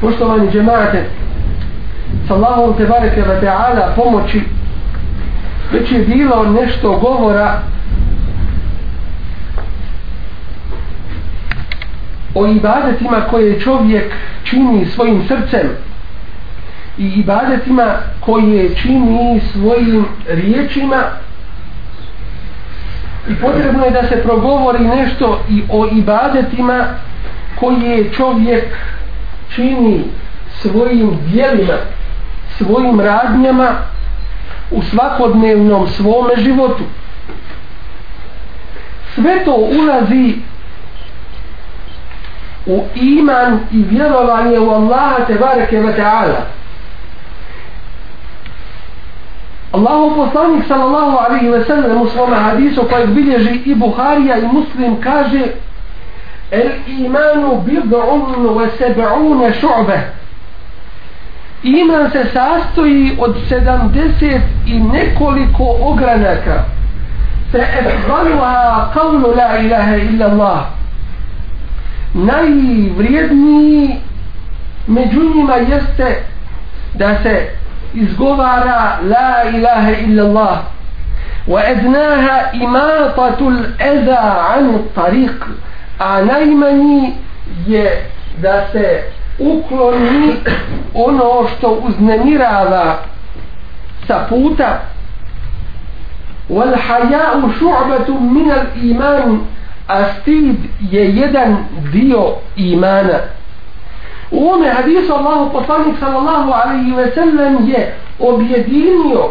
poštovani džemate s Allahom te bareke ve ta'ala pomoći već je bilo nešto govora o ibadetima koje čovjek čini svojim srcem i ibadetima koje čini svojim riječima i potrebno je da se progovori nešto i o ibadetima koje čovjek čini svojim dijelima svojim radnjama u svakodnevnom svome životu. Sve to ulazi u iman i vjerovanje u Allaha te bareke ta'ala. Allahu poslanik sallallahu alaihi ve sellem u svome hadisu kojeg bilježi i Buharija i Muslim kaže El imanu bid'un wa seb'une šu'be Iman se sastoji od 70 i nekoliko ogranaka. Fe efdaluha qavlu la ilaha illa Allah. Najvrijedniji među njima jeste da se izgovara la ilaha illa Allah. Wa adnaha imatatul eza an tariq a najmanji je da se ukloni ono što uznemirava sa puta. Wal haya'u shu'batu min al iman a stid je jedan dio imana. U ome hadisu Allahu poslanik sallallahu alaihi ve sellem je objedinio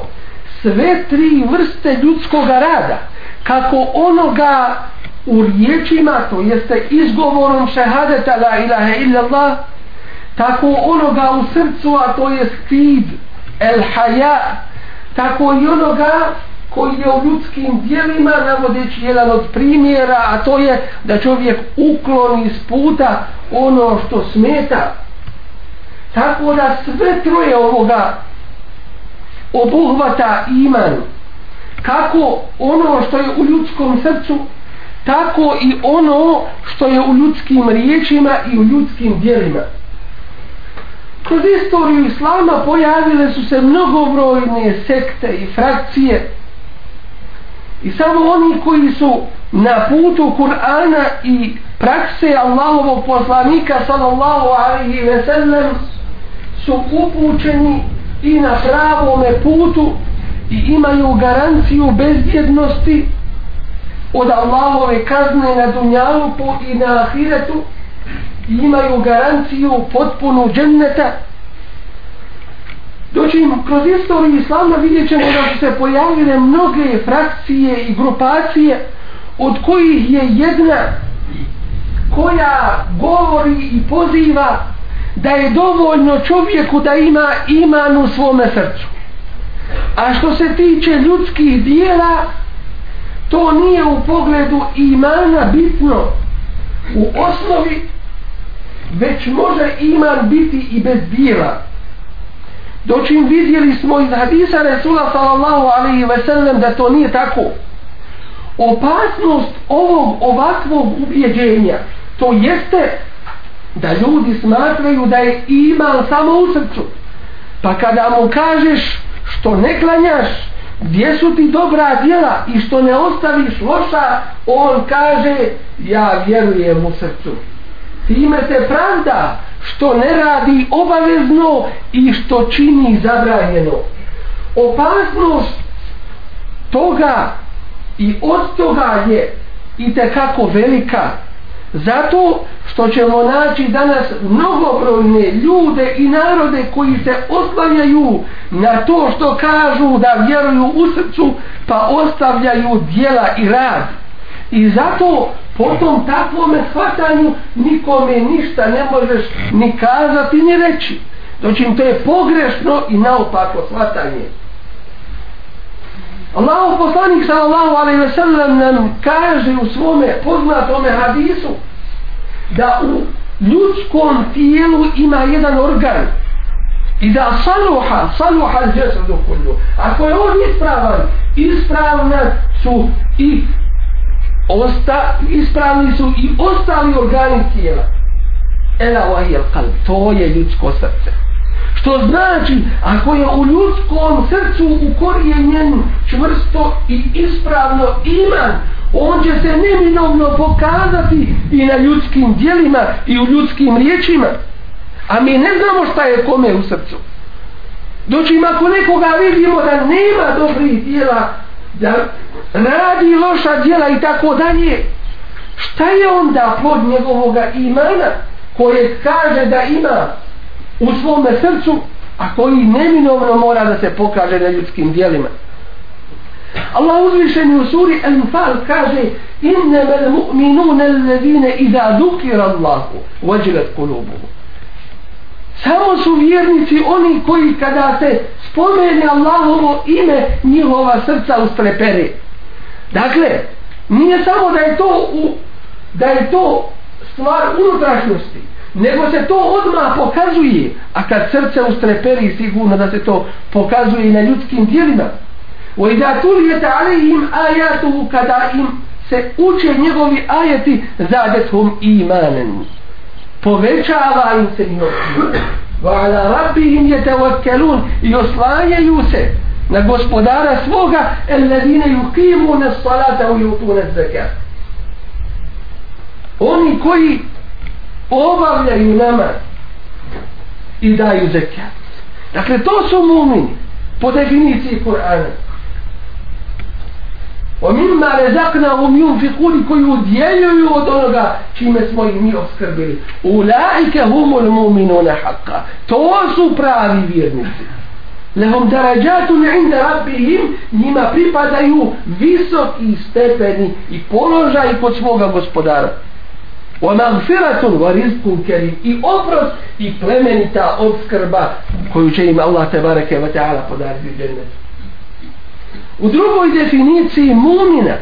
sve tri vrste ljudskog rada kako onoga u riječima to jeste izgovorom šehadeta la ilaha illa tako onoga u srcu a to je stid el haja tako i onoga koji je u ljudskim dijelima navodeći jedan od primjera a to je da čovjek ukloni iz puta ono što smeta. Tako da sve troje ovoga obuhvata iman. Kako ono što je u ljudskom srcu tako i ono što je u ljudskim riječima i u ljudskim dijelima kroz istoriju islama pojavile su se mnogobrojne sekte i frakcije. I samo oni koji su na putu Kur'ana i prakse Allahovog poslanika sallallahu alaihi ve sellem su upućeni i na pravome putu i imaju garanciju bezbjednosti od Allahove kazne na dunjaluku i na ahiretu imaju garanciju potpunu dženneta Doći kroz istoriju islama vidjet ćemo da su se pojavile mnoge frakcije i grupacije od kojih je jedna koja govori i poziva da je dovoljno čovjeku da ima iman u svome srcu. A što se tiče ljudskih dijela, to nije u pogledu imana bitno u osnovi, već može iman biti i bez dijela. Dočim vidjeli smo iz hadisa Resula sallallahu alaihi ve sellem da to nije tako. Opasnost ovog ovakvog ubjeđenja to jeste da ljudi smatraju da je iman samo u srcu. Pa kada mu kažeš što ne klanjaš, gdje su ti dobra djela i što ne ostaviš loša, on kaže ja vjerujem u srcu. Time se pravda, što ne radi obavezno i što čini zabranjeno. Opasnost toga i od toga je i tekako velika. Zato što ćemo naći danas mnogobrojne ljude i narode koji se oslanjaju na to što kažu da vjeruju u srcu pa ostavljaju dijela i rad. I zato po tom takvome shvatanju nikome ništa ne možeš ni kazati ni reći. Dočim to je pogrešno i naopako shvatanje. Allahu poslanik sallallahu alejhi ve sellem nam kaže u svome poznatome hadisu da u ljudskom tijelu ima jedan organ i da saluha, saluha džesadu kullu. Ako je on ispravan, ispravna su i osta, ispravni su i ostali organi tijela. ela vahijel kalb to je ljudsko srce što znači ako je u ljudskom srcu ukorijenjen čvrsto i ispravno iman on će se neminovno pokazati i na ljudskim dijelima i u ljudskim riječima. A mi ne znamo šta je kome u srcu. Doći ako nekoga vidimo da nema dobrih dijela da radi loša dijela i tako dalje šta je onda plod njegovog imana koje kaže da ima u svome srcu a koji neminovno mora da se pokaže na ljudskim dijelima Allah uzvišeni u suri Al-Fal kaže innama al-mu'minuna alladhina idha dhukira Allahu wajilat qulubuhum Samo su vjernici oni koji kada se spomene Allahovo ime njihova srca ustrepere. Dakle, nije samo da je to u, da je to stvar unutrašnjosti, nego se to odmah pokazuje, a kad srce ustreperi sigurno da se to pokazuje i na ljudskim dijelima. O i da tulijete alejim kada im se uče njegovi ajeti zadethum imanen povećava im se njoj wa ala rabbihim yatawakkalun. I oslanjaju se na gospodara svoga alladine yuqimuna as-salata wa yutuna az-zakat oni koji obavljaju namaz i daju zekat dakle to su mumini po definiciji Kur'ana. ومما رزقناهم ينفقون koji udjeljuju od onoga čime smo ih mi obskrbili ulaike humul mu'minuna haqqa to su pravi vjernici lehum darajatun inda rabbihim njima pripadaju visoki stepeni i položaj kod svoga gospodara wa magfiratun wa rizqun karim i oprost i plemenita obskrba koju će im Allah tebareke ve taala podariti u džennetu U drugoj definiciji mumina,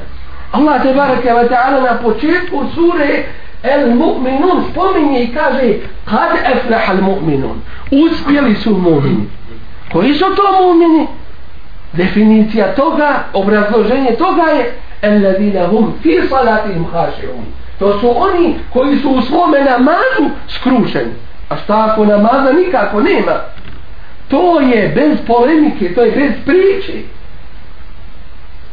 Allah te barake wa ta'ala na početku sure El mu'minun spominje i kaže kad eflaha al mu'minun uspjeli su mumini. Koji su to mumini? Definicija toga obrazloženje toga je alladina hum fi salatihim khashi'un. To su oni koji su u svome namazu skrušeni. A šta ako namaza nikako nema? To je bez polemike to je bez priče.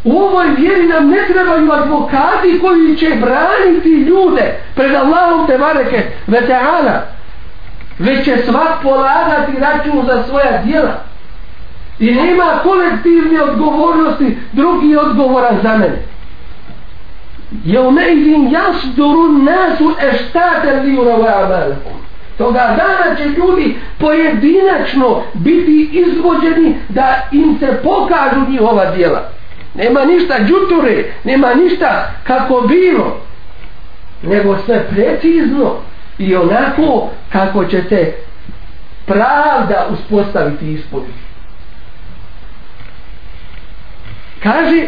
U ovoj vjeri nam ne trebaju advokati koji će braniti ljude pred Allahom te bareke veteana. Već će svak polagati račun za svoja djela. I nema kolektivne odgovornosti drugi odgovoran za mene. Jeume idin jasduru nasu eštate li urava amalakum. Toga dana će ljudi pojedinačno biti izvođeni da im se pokažu njihova djela. Nema ništa džuture, nema ništa kako bilo, nego sve precizno i onako kako će se pravda uspostaviti ispod. Kaže,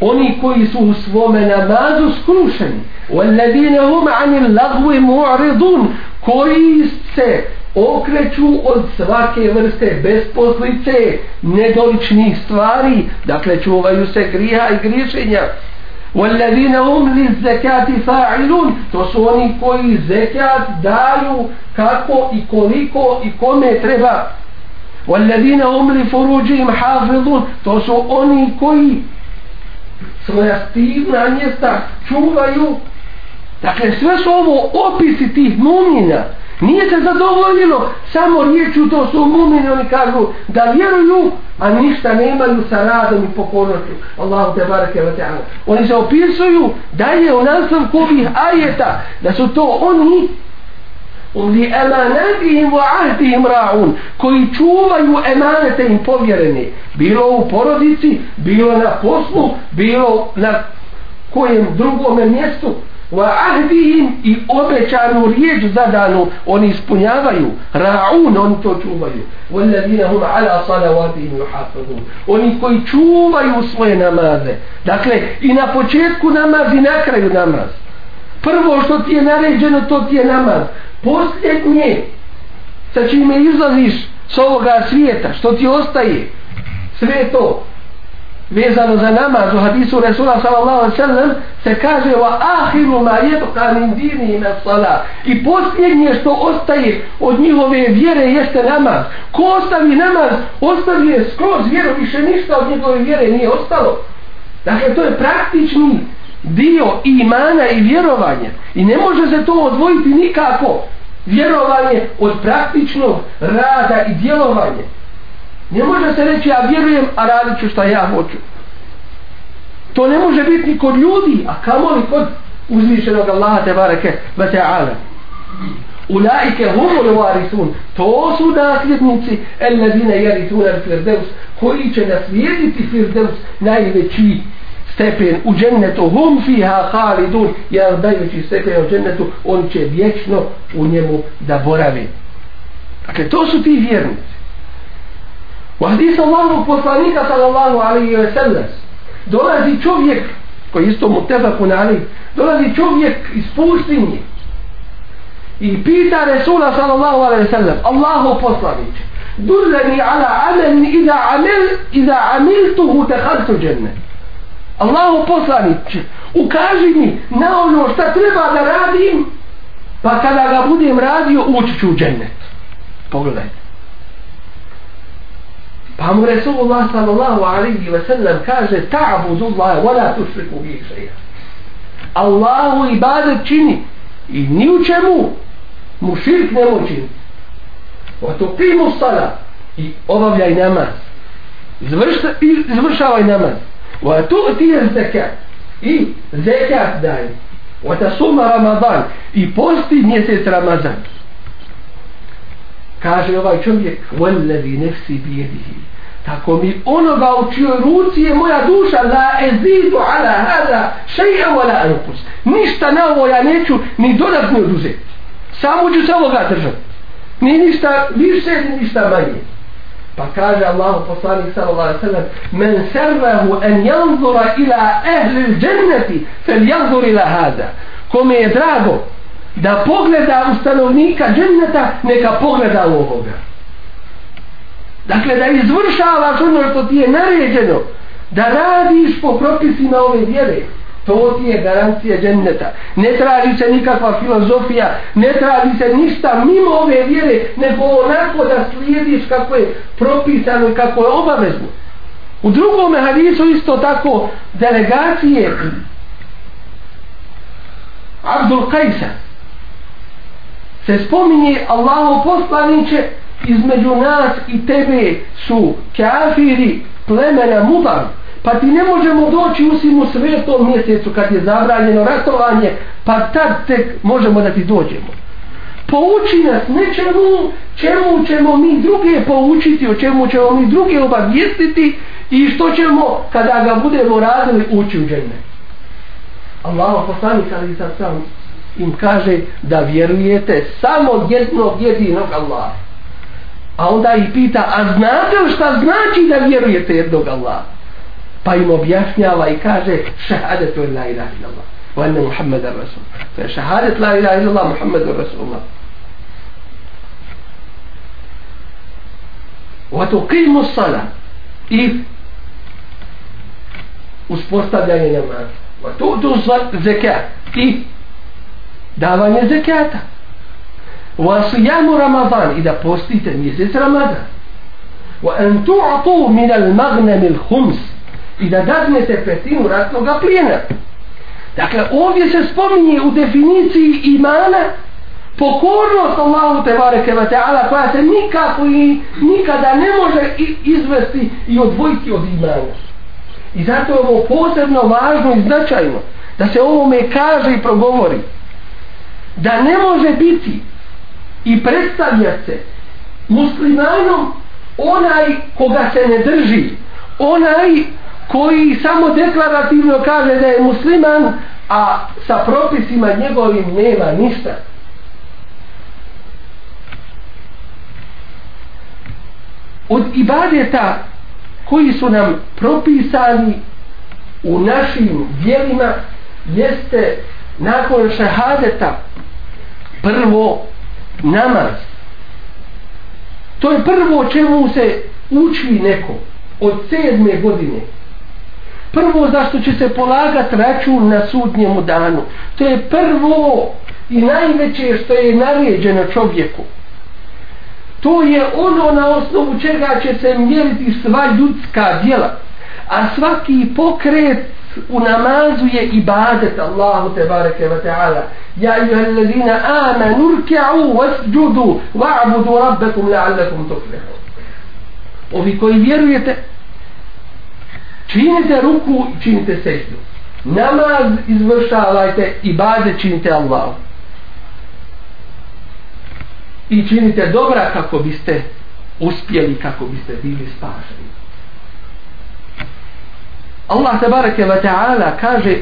oni koji su u svome namazu skrušeni, وَالَّذِينَ هُمْ عَنِ اللَّغْوِ مُعْرِضُونَ koji se okreću od svake vrste besposlice nedoličnih stvari dakle čuvaju se grija i grišenja والذين هم للزكاة فاعلون to su oni koji zekat daju kako i koliko i kome treba والذين هم لفروجهم حافظون to su oni koji svoja stivna mjesta čuvaju dakle sve su ovo opisi tih mumina Nije se zadovoljilo samo riječu, to su mumini, oni kažu da vjeruju, a ništa nemaju sa radom i pokornošću. Allahu te barake wa ta'ala. Oni se opisuju da je u nastavku ovih ajeta, da su to oni oni emanatihim wa ahdihim ra'un koji čuvaju emanete im povjerene bilo u porodici bilo na poslu bilo na kojem drugome mjestu. Wa ahdihim i obećanu riječ zadanu oni ispunjavaju. Ra'un oni to čuvaju. Walladina hum ala salavatihim yuhafazun oni koji čuvaju svoje namaze. Dakle i na početku namaz i na kraju namaz prvo što ti je naređeno to ti je namaz. Posljednje sa čime izlaziš s ovoga svijeta što ti ostaje? Sve to. Vezano za namaz u hadisu Resula sallallahu alaihi sallam se kaže wa ahiru ma yebqa min dini ime sala i posljednje što ostaje od njihove vjere jeste namaz. Ko ostavi namaz ostavi je skroz vjeru više ništa od njegove vjere nije ostalo. Dakle to je praktični dio imana i vjerovanja i ne može se to odvojiti nikako vjerovanje od praktičnog rada i djelovanja Ne može se reći ja vjerujem, a radit ću šta ja hoću. To ne može biti ni kod ljudi, a kamoli kod uzvišenog Allaha te bareke ve ta'ala. Ulaike humul varisun. To su nasljednici ellezine jerituna firdeus koji će naslijediti firdeus najveći stepen u džennetu hum fiha halidun jer dajući stepen u džennetu on će vječno u njemu da boravi. Dakle, to su ti vjernici. U hadisu Allahog poslanika sallallahu alaihi wa sallam dolazi čovjek koji isto mu teba punali dolazi čovjek iz pustinje i pita Resula sallallahu alaihi wa sallam Allahu poslaniće dulleni ala amen iza amil iza amiltuhu dehaltu dženne Allahu poslaniće ukaži mi na ono šta treba da radim pa kada ga budem radio ući ću u džennet pogledajte Pa mu Resulullah sallallahu alaihi wa sallam kaže ta'budu Allah wa la tušriku bi šeja. Allahu ibadet čini i ni u čemu mu širk ne moći. čini. Wa tu sala i obavljaj namaz. Zvršavaj namaz Wa tu tije zekat i zekat daj. Wa ta suma ramadan i posti mjesec ramazan. Kaže ovaj čovjek, وَالَّذِي نَفْسِ بِيَدِهِ tako mi onoga u čijoj ruci je moja duša la ezidu ala hada šeja wala ankus ništa na ovo ja neću ni dodatno oduzeti samo ću se ovoga držati ni ništa više ni ništa manje pa kaže Allahu poslanik sallallahu alejhi ve sellem: men sarrahu an yanzura ila ahli al-jannati, falyanzur ila hada. Kome je drago da pogleda u stanovnika dženneta neka pogleda u ovoga. Dakle, da izvršavaš ono što ti je naređeno, da radiš po propisima ove vjere, to ti je garancija dženneta. Ne traži se nikakva filozofija, ne traži se ništa mimo ove vjere, nego onako da slijediš kako je propisano i kako je obavezno. U drugom hadisu isto tako delegacije Abdul Kajsa se spominje Allahu poslaniće između nas i tebe su kafiri plemena Mubarak pa ti ne možemo doći u svetom mjesecu kad je zabranjeno ratovanje pa tad tek možemo da ti dođemo. Pouči nas nečemu čemu ćemo mi druge poučiti o čemu ćemo mi druge obavijestiti i što ćemo kada ga budemo radili ući u džene. Allah poslanik ali sad sam im kaže da vjerujete samo jednog jedinog Allaha. A onda ih pita, a znate li šta znači da vjerujete jednog Allaha? Pa im objašnjava i kaže, šahadet la ilaha illallah. Wa anna Muhammed Rasul. To je šahadet la ilaha illallah Muhammed Rasulullah. Wa tuqimu sala. I uspostavljanje namaza. Wa tu'tu zekat. I davanje zekata. وصيام رمضان إذا بوستيت ميزيس رمضان وأن تعطوا من المغنم i da dadnete petinu ratnog plijena. Dakle, ovdje se spominje u definiciji imana pokornost Allahu te bareke ve taala koja se nikako i nikada ne može izvesti i odvojiti od imana. I zato je ovo posebno važno i značajno da se ovome kaže i progovori da ne može biti i predstavlja se muslimanom onaj koga se ne drži onaj koji samo deklarativno kaže da je musliman a sa propisima njegovim nema ništa. Od ibadeta koji su nam propisani u našim dijelima jeste nakon šehadeta prvo namaz. To je prvo čemu se uči neko od sedme godine prvo zašto će se polagat račun na sudnjemu danu. To je prvo i najveće što je naređeno čovjeku. To je ono na osnovu čega će se mjeriti sva ljudska djela. A svaki pokret u namazu je ibadet Allahu te bareke ve taala ja ayyuhallazina amanu ruk'u wasjudu wa'budu rabbakum la'allakum tuflihun ovi koji vjerujete činite ruku i činite seždu namaz izvršavajte i bade činite Allahu. I činite dobra kako biste uspjeli kako biste bili spašeni. Allah tabaraka wa ta'ala kaže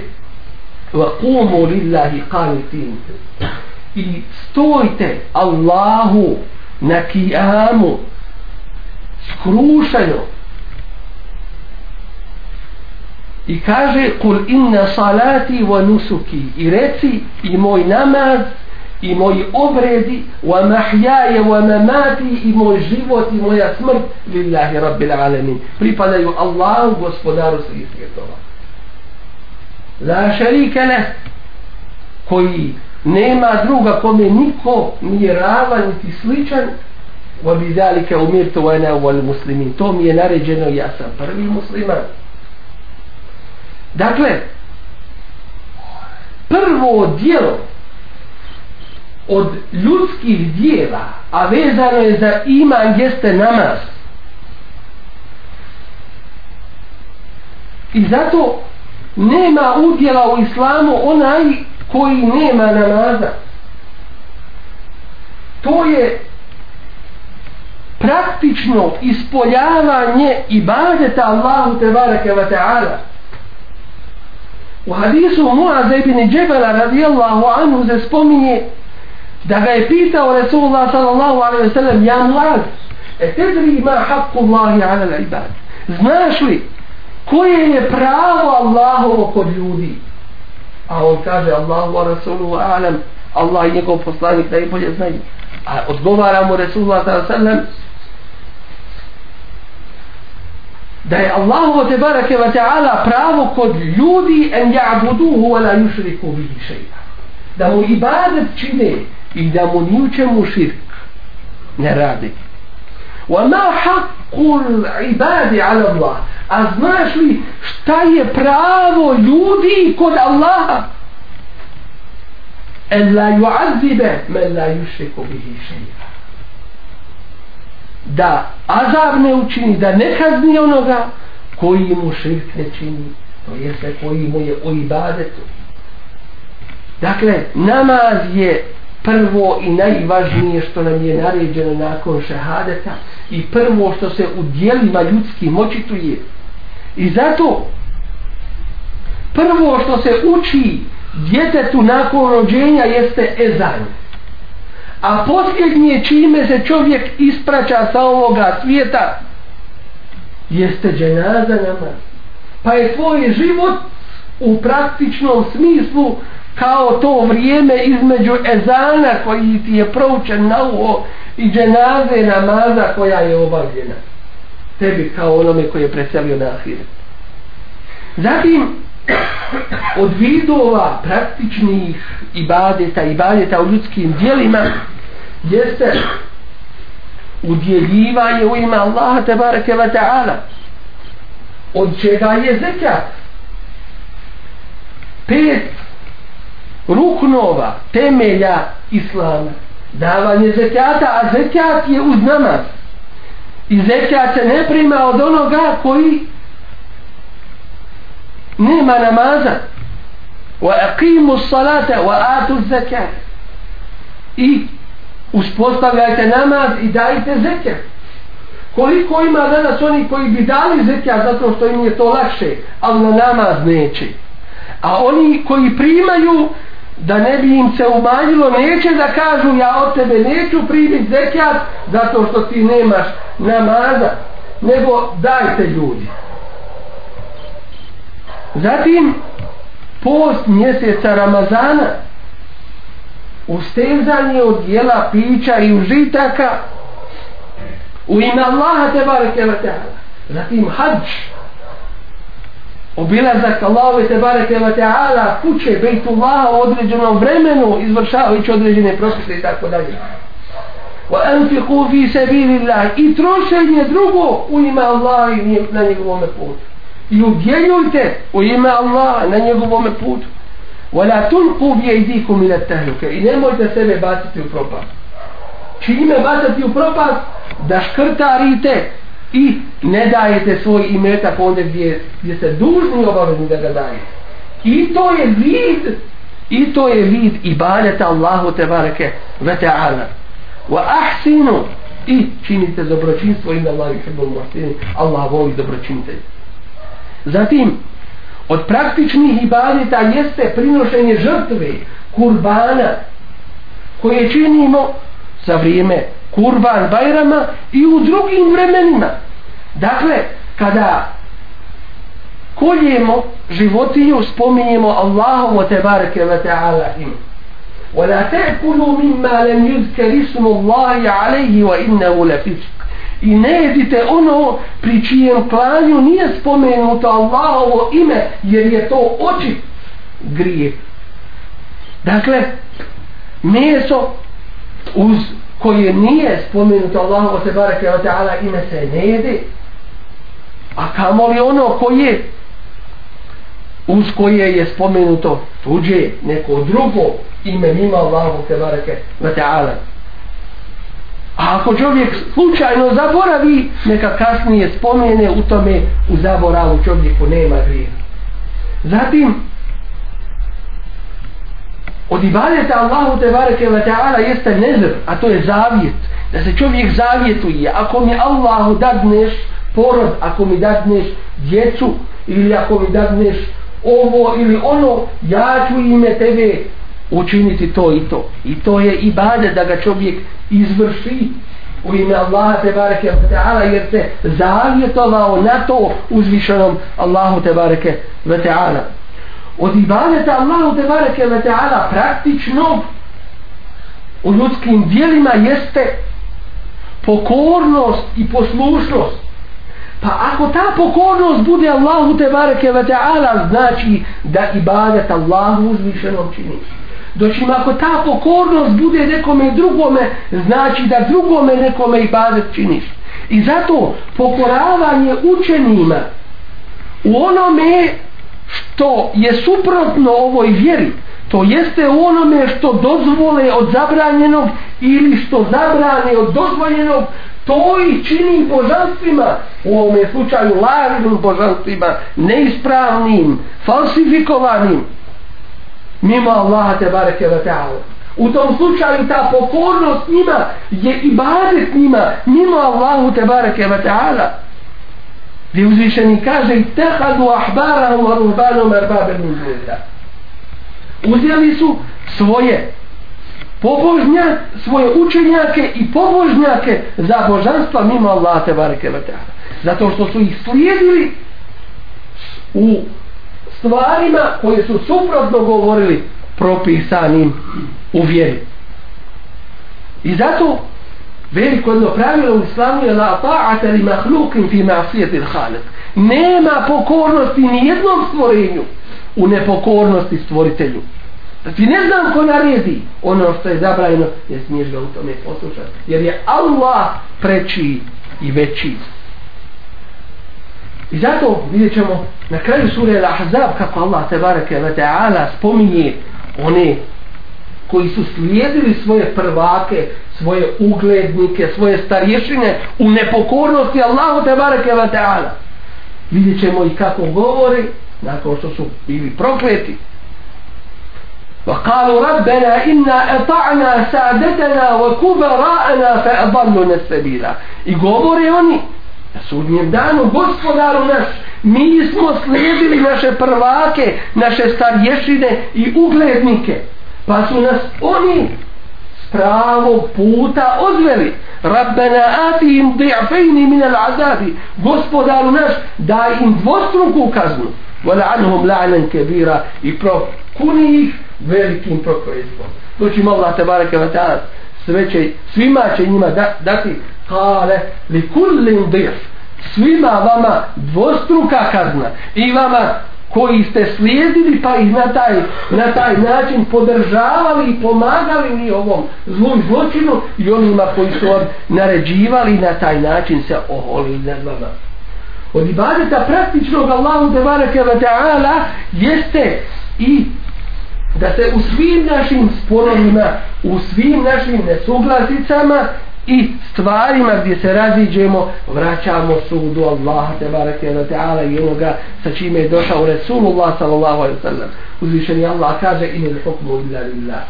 wa لِلَّهِ lillahi i stojte Allahu na kijamu skrušeno i kaže kul inna salati wa nusuki. I reci i moj namaz i moji obredi wa mahjaje wa mamati i moj život i moja smrt lillahi rabbil alamin. Pripadaju Allahu gospodaru svih svjetova. La šarike ne koji nema druga kome niko nije ravan niti sličan wa bi zalika umirtu wa ana wal muslimin. To mi je naređeno ja sam prvi musliman dakle prvo dijelo od ljudskih dijela, a vezano je za iman, jeste namaz. I zato nema udjela u islamu onaj koji nema namaza. To je praktično ispoljavanje ibadeta Allahu te bareke ve ta'ala. U hadisu Muaz ibn Džebela radijallahu anhu se spominje da ga je pitao Resulullah sallallahu alaihi wa sallam ja Muaz, e tedri ma haqqu Allahi ala l'ibad znaš li koje je pravo Allahovo kod ljudi? A on kaže Allahu wa Rasuluhu alam Allah i njegov poslanik najbolje znaju. A odgovara mu Resulullah sallallahu alaihi wa sallam da je Allahu te barake ve ta'ala pravo kod ljudi en ja'buduhu wa la yushriku bihi shay'a da mu ibadet čine i da mu ni u čemu širk ne radi. Wa ma haqqul ibadi ala Allah. A znaš li šta je pravo ljudi kod Allaha? En la yu'azzibe men la yushriku bihi shay'a. Da azab ne učini, da ne kazni onoga koji mu širk ne čini, to jeste koji mu je u ibadetu. Dakle, namaz je prvo i najvažnije što nam je naređeno nakon šehadeta i prvo što se u dijelima ljudski močituje. I zato prvo što se uči djetetu nakon rođenja jeste ezan. A posljednje čime se čovjek ispraća sa ovoga svijeta jeste dženaza namaz. Pa je tvoj život u praktičnom smislu kao to vrijeme između ezana koji ti je proučen na uho i dženaze namaza koja je obavljena tebi kao onome koji je preselio na ahiret. zatim od vidova praktičnih ibadeta ibadeta u ljudskim dijelima jeste udjeljivanje u ime Allaha tabaraka wa ta'ala od čega je zekat pet ruknova, temelja islama. Davanje zekata, a zekat je uz namaz. I zekat se ne prima od onoga koji nema namaza. Wa aqimu salata wa atu zekat. I uspostavljajte namaz i dajte zekat. Koliko ima danas oni koji bi dali zekat zato što im je to lakše, ali na namaz neće. A oni koji primaju da ne bi im se umanjilo neće da kažu ja od tebe neću primiti zekat zato što ti nemaš namaza nego dajte ljudi zatim post mjeseca Ramazana ustezanje od jela pića i užitaka u ime Allaha te bareke zatim hađ obilazak Allahove te bareke wa ta'ala kuće Bejtullaha u određenom vremenu izvršavajući određene propise i tako dalje. Wa anfiqu fi sabilillah i trošenje drugo u ime Allaha i na njegovom putu i udjeljujte u ime Allaha na njegovom putu. Wa la tulqu bi aydikum ila tahluka. I nemojte sebe baciti u propast. Čime bacati u propast? Da škrtarite i ne dajete svoj imetak onda gdje, gdje se dužni obavezni da ga dajete. I to je vid i to je vid ibadeta Allahu te bareke ve ta'ala. Wa ahsinu i činite dobročinstvo inda Allah i muhsinin Allah voli dobročinite zatim od praktičnih ibadeta jeste prinošenje žrtve kurbana koje činimo za vrijeme kurban bajrama i u drugim vremenima dakle kada koljemo životinju spominjemo Allahu wa tebareke wa ta'ala im ولا تأكلوا مما لم يذكر اسم الله عليه وإنه لفسق i ne jedite ono pri čijem klanju nije spomenuto Allahovo ime jer je to oči grije dakle meso uz koje nije spomenuto Allahovo se barake wa ta'ala ime se ne jede. A kamo li ono koje uz koje je spomenuto tuđe neko drugo ime mimo Allahovo se barake wa ta'ala. A ako čovjek slučajno zaboravi, neka kasnije spomene u tome u zaboravu čovjeku nema grije. Zatim, od ibadeta Allahu te bareke ve ta'ala jeste nezr, a to je zavjet. Da se čovjek zavjetuje. Ako mi Allahu dadneš porod, ako mi dadneš djecu, ili ako mi dadneš ovo ili ono, ja ću ime tebe učiniti to i to. I to je ibadet da ga čovjek izvrši u ime Allaha te bareke ve ta'ala jer se zavjetovao na to uzvišenom Allahu te bareke ve ta'ala. Od ibadeta Allahu te bareke ve ta'ala praktično u ljudskim dijelima jeste pokornost i poslušnost. Pa ako ta pokornost bude Allahu te bareke ve ta'ala znači da ibadet Allahu uzvišenom činiš Doći ako ta pokornost bude nekome drugome, znači da drugome nekome i bazet činiš. I zato pokoravanje učenima u onome što je suprotno ovoj vjeri, to jeste u onome što dozvole od zabranjenog ili što zabrane od dozvoljenog, to i čini božanstvima, u ovome slučaju lažnim božanstvima, neispravnim, falsifikovanim, mimo Allaha te bareke ve ta'ala. U tom slučaju ta pokornost njima je ibadet njima mimo Allahu te bareke ve ta'ala. Gdje uzvišeni kaže tehadu ahbarahum wa ruhbanum merbabe min. Uzeli su svoje pobožnja, svoje učenjake i pobožnjake za božanstva mimo Allaha te bareke ve ta'ala. Zato što su ih slijedili u stvarima koje su suprotno govorili propisanim u vjeri. I zato veliko jedno pravilo u islamu je la ta'ata li mahlukin fi ma'sijetil halik. Nema pokornosti ni jednom stvorenju u nepokornosti stvoritelju. Da ti ne znam ko naredi ono što je zabrajeno, ne smiješ ga u tome poslušati. Jer je Allah preči i veći. I zato vidjet ćemo na kraju sure Al-Ahzab kako Allah tebareke ve ta'ala spominje one koji su slijedili svoje prvake, svoje uglednike, svoje starješine u nepokornosti Allahu tebareke ve ta'ala. Vidjet ćemo i kako govori nakon što su bili prokleti. وقالوا ربنا إنا أطعنا سادتنا وكبراءنا فأضلنا السبيل i govore oni na sudnjem danu, gospodaru naš, mi smo slijedili naše prvake, naše starješine i uglednike, pa su nas oni s pravog puta odveli. Rabbena atihim di'fejni min azabi, gospodaru naš, daj im dvostruku kaznu. Vala anhum la'nan kebira i prokuni ih velikim prokletstvom. Doći Allah te bareke wa ta'ala, sve će, svima će njima da, dati kale li kullin dir. svima vama dvostruka kazna i vama koji ste slijedili pa ih na taj, na taj način podržavali i pomagali ni ovom zlom zločinu i onima koji su vam naređivali na taj način se oholili nad vama od ibadeta praktičnog Allahu tebareke ve taala jeste i da se u svim našim sporovima u svim našim nesuglasicama i stvarima gdje se raziđemo vraćamo sudu Allaha te barake ve teala i onoga sa čime je došao Resulullah sallallahu alejhi ve sellem uzvišeni Allah kaže inel hukmu illa lillah.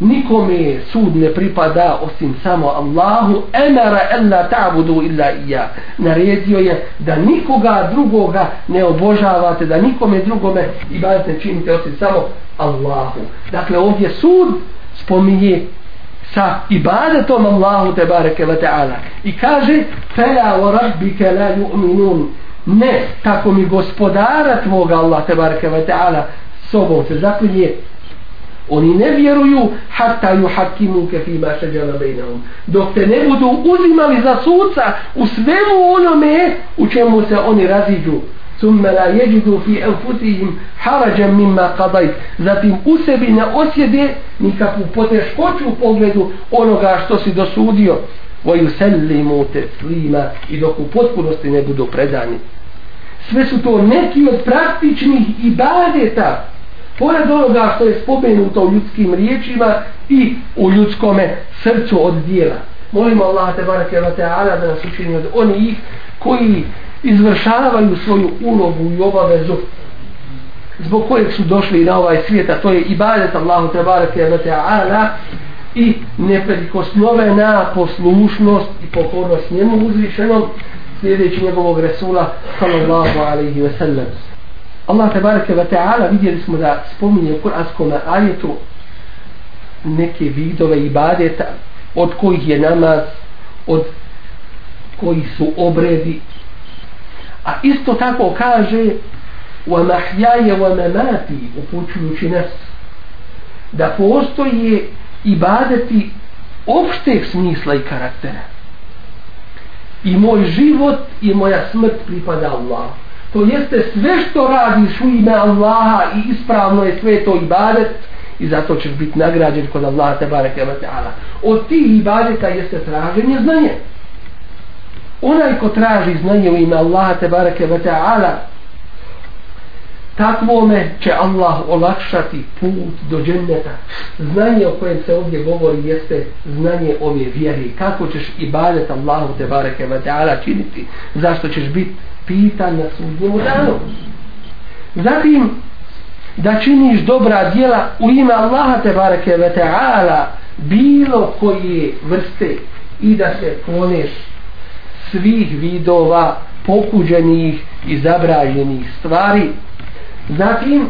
Nikome sud ne pripada osim samo Allahu emara ella ta'budu illa iya naredio je da nikoga drugoga ne obožavate da nikome drugome ibadete ne činite osim samo Allahu. Dakle ovdje sud spominje sa ibadetom Allahu te bareke ve ta'ala. I kaže fela wa rabbika la yu'minun. Ne tako mi gospodara tvoga Allah te bareke ve ta'ala sobom se zaklinje. Oni ne vjeruju hatta ju hakimu ke fima shajara bainahum. dok te ne budu uzimali za suca u svemu onome u čemu se oni raziđu. ثم لا يجدوا في أنفسهم حرجا مما قضيت zatim u sebi ne osjede nikakvu poteškoću u pogledu onoga što si dosudio ويسلموا تسليما i dok u potpunosti ne budu predani sve su to neki od praktičnih ibadeta pored onoga što je spomenuto u ljudskim riječima i u ljudskome srcu od dijela. Molimo Allah te barake wa ta'ala da nas učini od onih koji izvršavaju svoju ulogu i obavezu zbog kojeg su došli na ovaj svijet, a to je ibadet Allahu tebareke ve wa ta'ala i neprikosnovena poslušnost i pokornost njemu uzvišenom sljedeći njegovog Resula sallallahu alaihi wa sallam. Allah tebareke wa ta'ala vidjeli smo da spominje u kuranskom ajetu neke vidove ibadeta od kojih je namaz od koji su obredi a isto tako kaže wa mahjaje wa mamati upućujući nas da postoje ibadeti opšteg smisla i karaktera. I moj život i moja smrt pripada Allahu. To jeste sve što radiš u ime Allaha i ispravno je sve to ibadet i zato ćeš biti nagrađen kod Allaha te bareke ve taala. Od tih ibadeta jeste traženje znanja onaj ko traži znanje u ime Allaha te bareke ve taala takvome će Allah olakšati put do dženneta. Znanje o kojem se ovdje govori jeste znanje ove vjere. Kako ćeš ibadet Allahu te bareke ve taala činiti? Zašto ćeš biti pitan na sudnjemu danu. Zatim, da činiš dobra djela u ime Allaha te bareke ve ta'ala bilo koje vrste i da se kloneš svih vidova pokuđenih i zabraženih stvari. Zatim,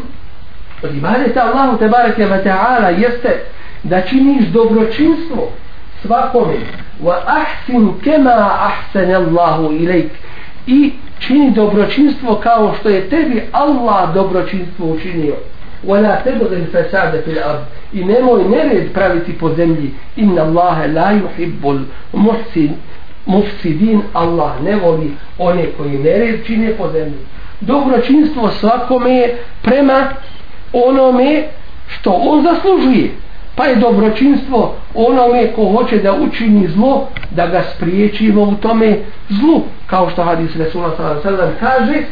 od ibadeta Allahu te bareke ve ta'ala jeste da činiš dobročinstvo svakome. Wa ahsin kema ahsana Allahu ilejk i čini dobročinstvo kao što je tebi Allah dobročinstvo učinio. Wala tebghi al-fasada fil ard. I nemoj nered praviti po zemlji. Inna Allaha la yuhibbul muhsin mufsidin Allah ne voli one koji nered čine po zemlji. Dobročinstvo svakome prema onome što on zaslužuje pa je dobročinstvo onome ko hoće da učini zlo da ga spriječimo u tome zlu. Kao što hadis Resula sallam kaže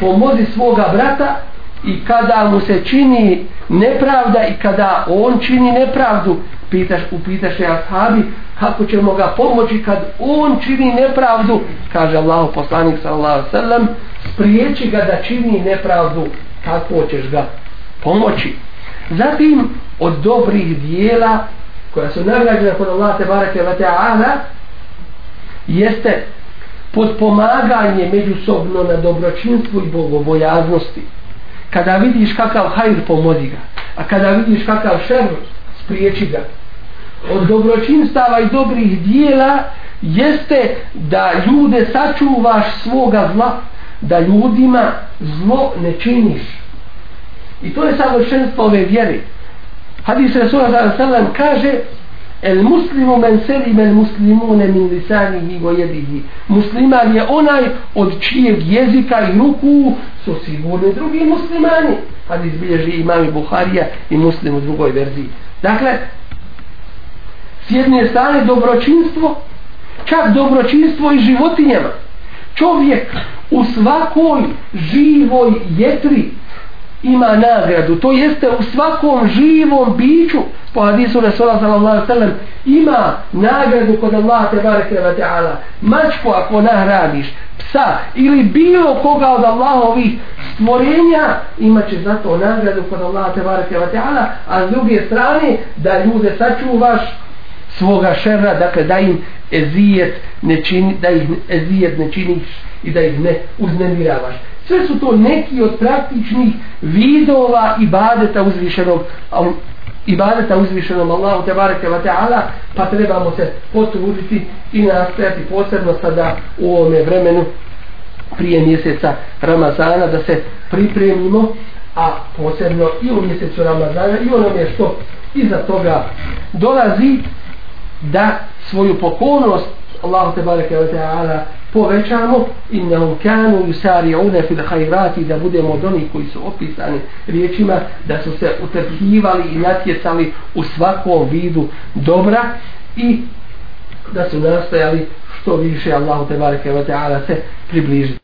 pomozi svoga brata i kada mu se čini nepravda i kada on čini nepravdu pitaš, upitaš je ashabi kako ćemo ga pomoći kad on čini nepravdu? Kaže Allah poslanik sallallahu sallam spriječi ga da čini nepravdu kako ćeš ga pomoći? Zatim od dobrih dijela koja su nagrađena kod Allah te barake wa ta'ala jeste podpomaganje međusobno na dobročinstvu i bogobojaznosti kada vidiš kakav hajr pomozi ga a kada vidiš kakav šer spriječi ga od dobročinstava i dobrih dijela jeste da ljude sačuvaš svoga zla da ljudima zlo ne činiš. I to je savršenstvo ove vjere. Hadis Resula sallam kaže El muslimu men selim el muslimune min lisanihi go jedihi. Musliman je onaj od čijeg jezika i ruku su sigurni drugi muslimani. Kad izbilježi imam i Buharija i muslim u drugoj verziji. Dakle, s jedne strane dobročinstvo, čak dobročinstvo i životinjama. Čovjek u svakoj živoj jetri ima nagradu. To jeste u svakom živom biću po hadisu Resula sallallahu sallam ima nagradu kod Allah te bareke wa ta'ala. Mačku ako nahradiš, psa ili bilo koga od Allahovih stvorenja imat će zato nagradu kod Allah te bareke wa ta'ala a s druge strane da ljude sačuvaš svoga šerra, dakle da im ezijet ne čini, da ih ezijet ne činiš i da ih ne uznemiravaš. Sve su to neki od praktičnih vidova ibadeta uzvišenog ibadeta uzvišenom Allahu te bareke ve ta'ala pa trebamo se potruditi i nastojati posebno sada u ovome vremenu prije mjeseca Ramazana da se pripremimo a posebno i u mjesecu Ramazana i onome što iza toga dolazi da svoju pokornost Allahu te bareke ve taala povećamo. Innahum kanu yusari'una fil khairati da budemo od onih koji su opisani riječima da su se utrpljivali i natjecali u svakom vidu dobra i da su nastojali što više Allahu te bareke ve taala se približiti.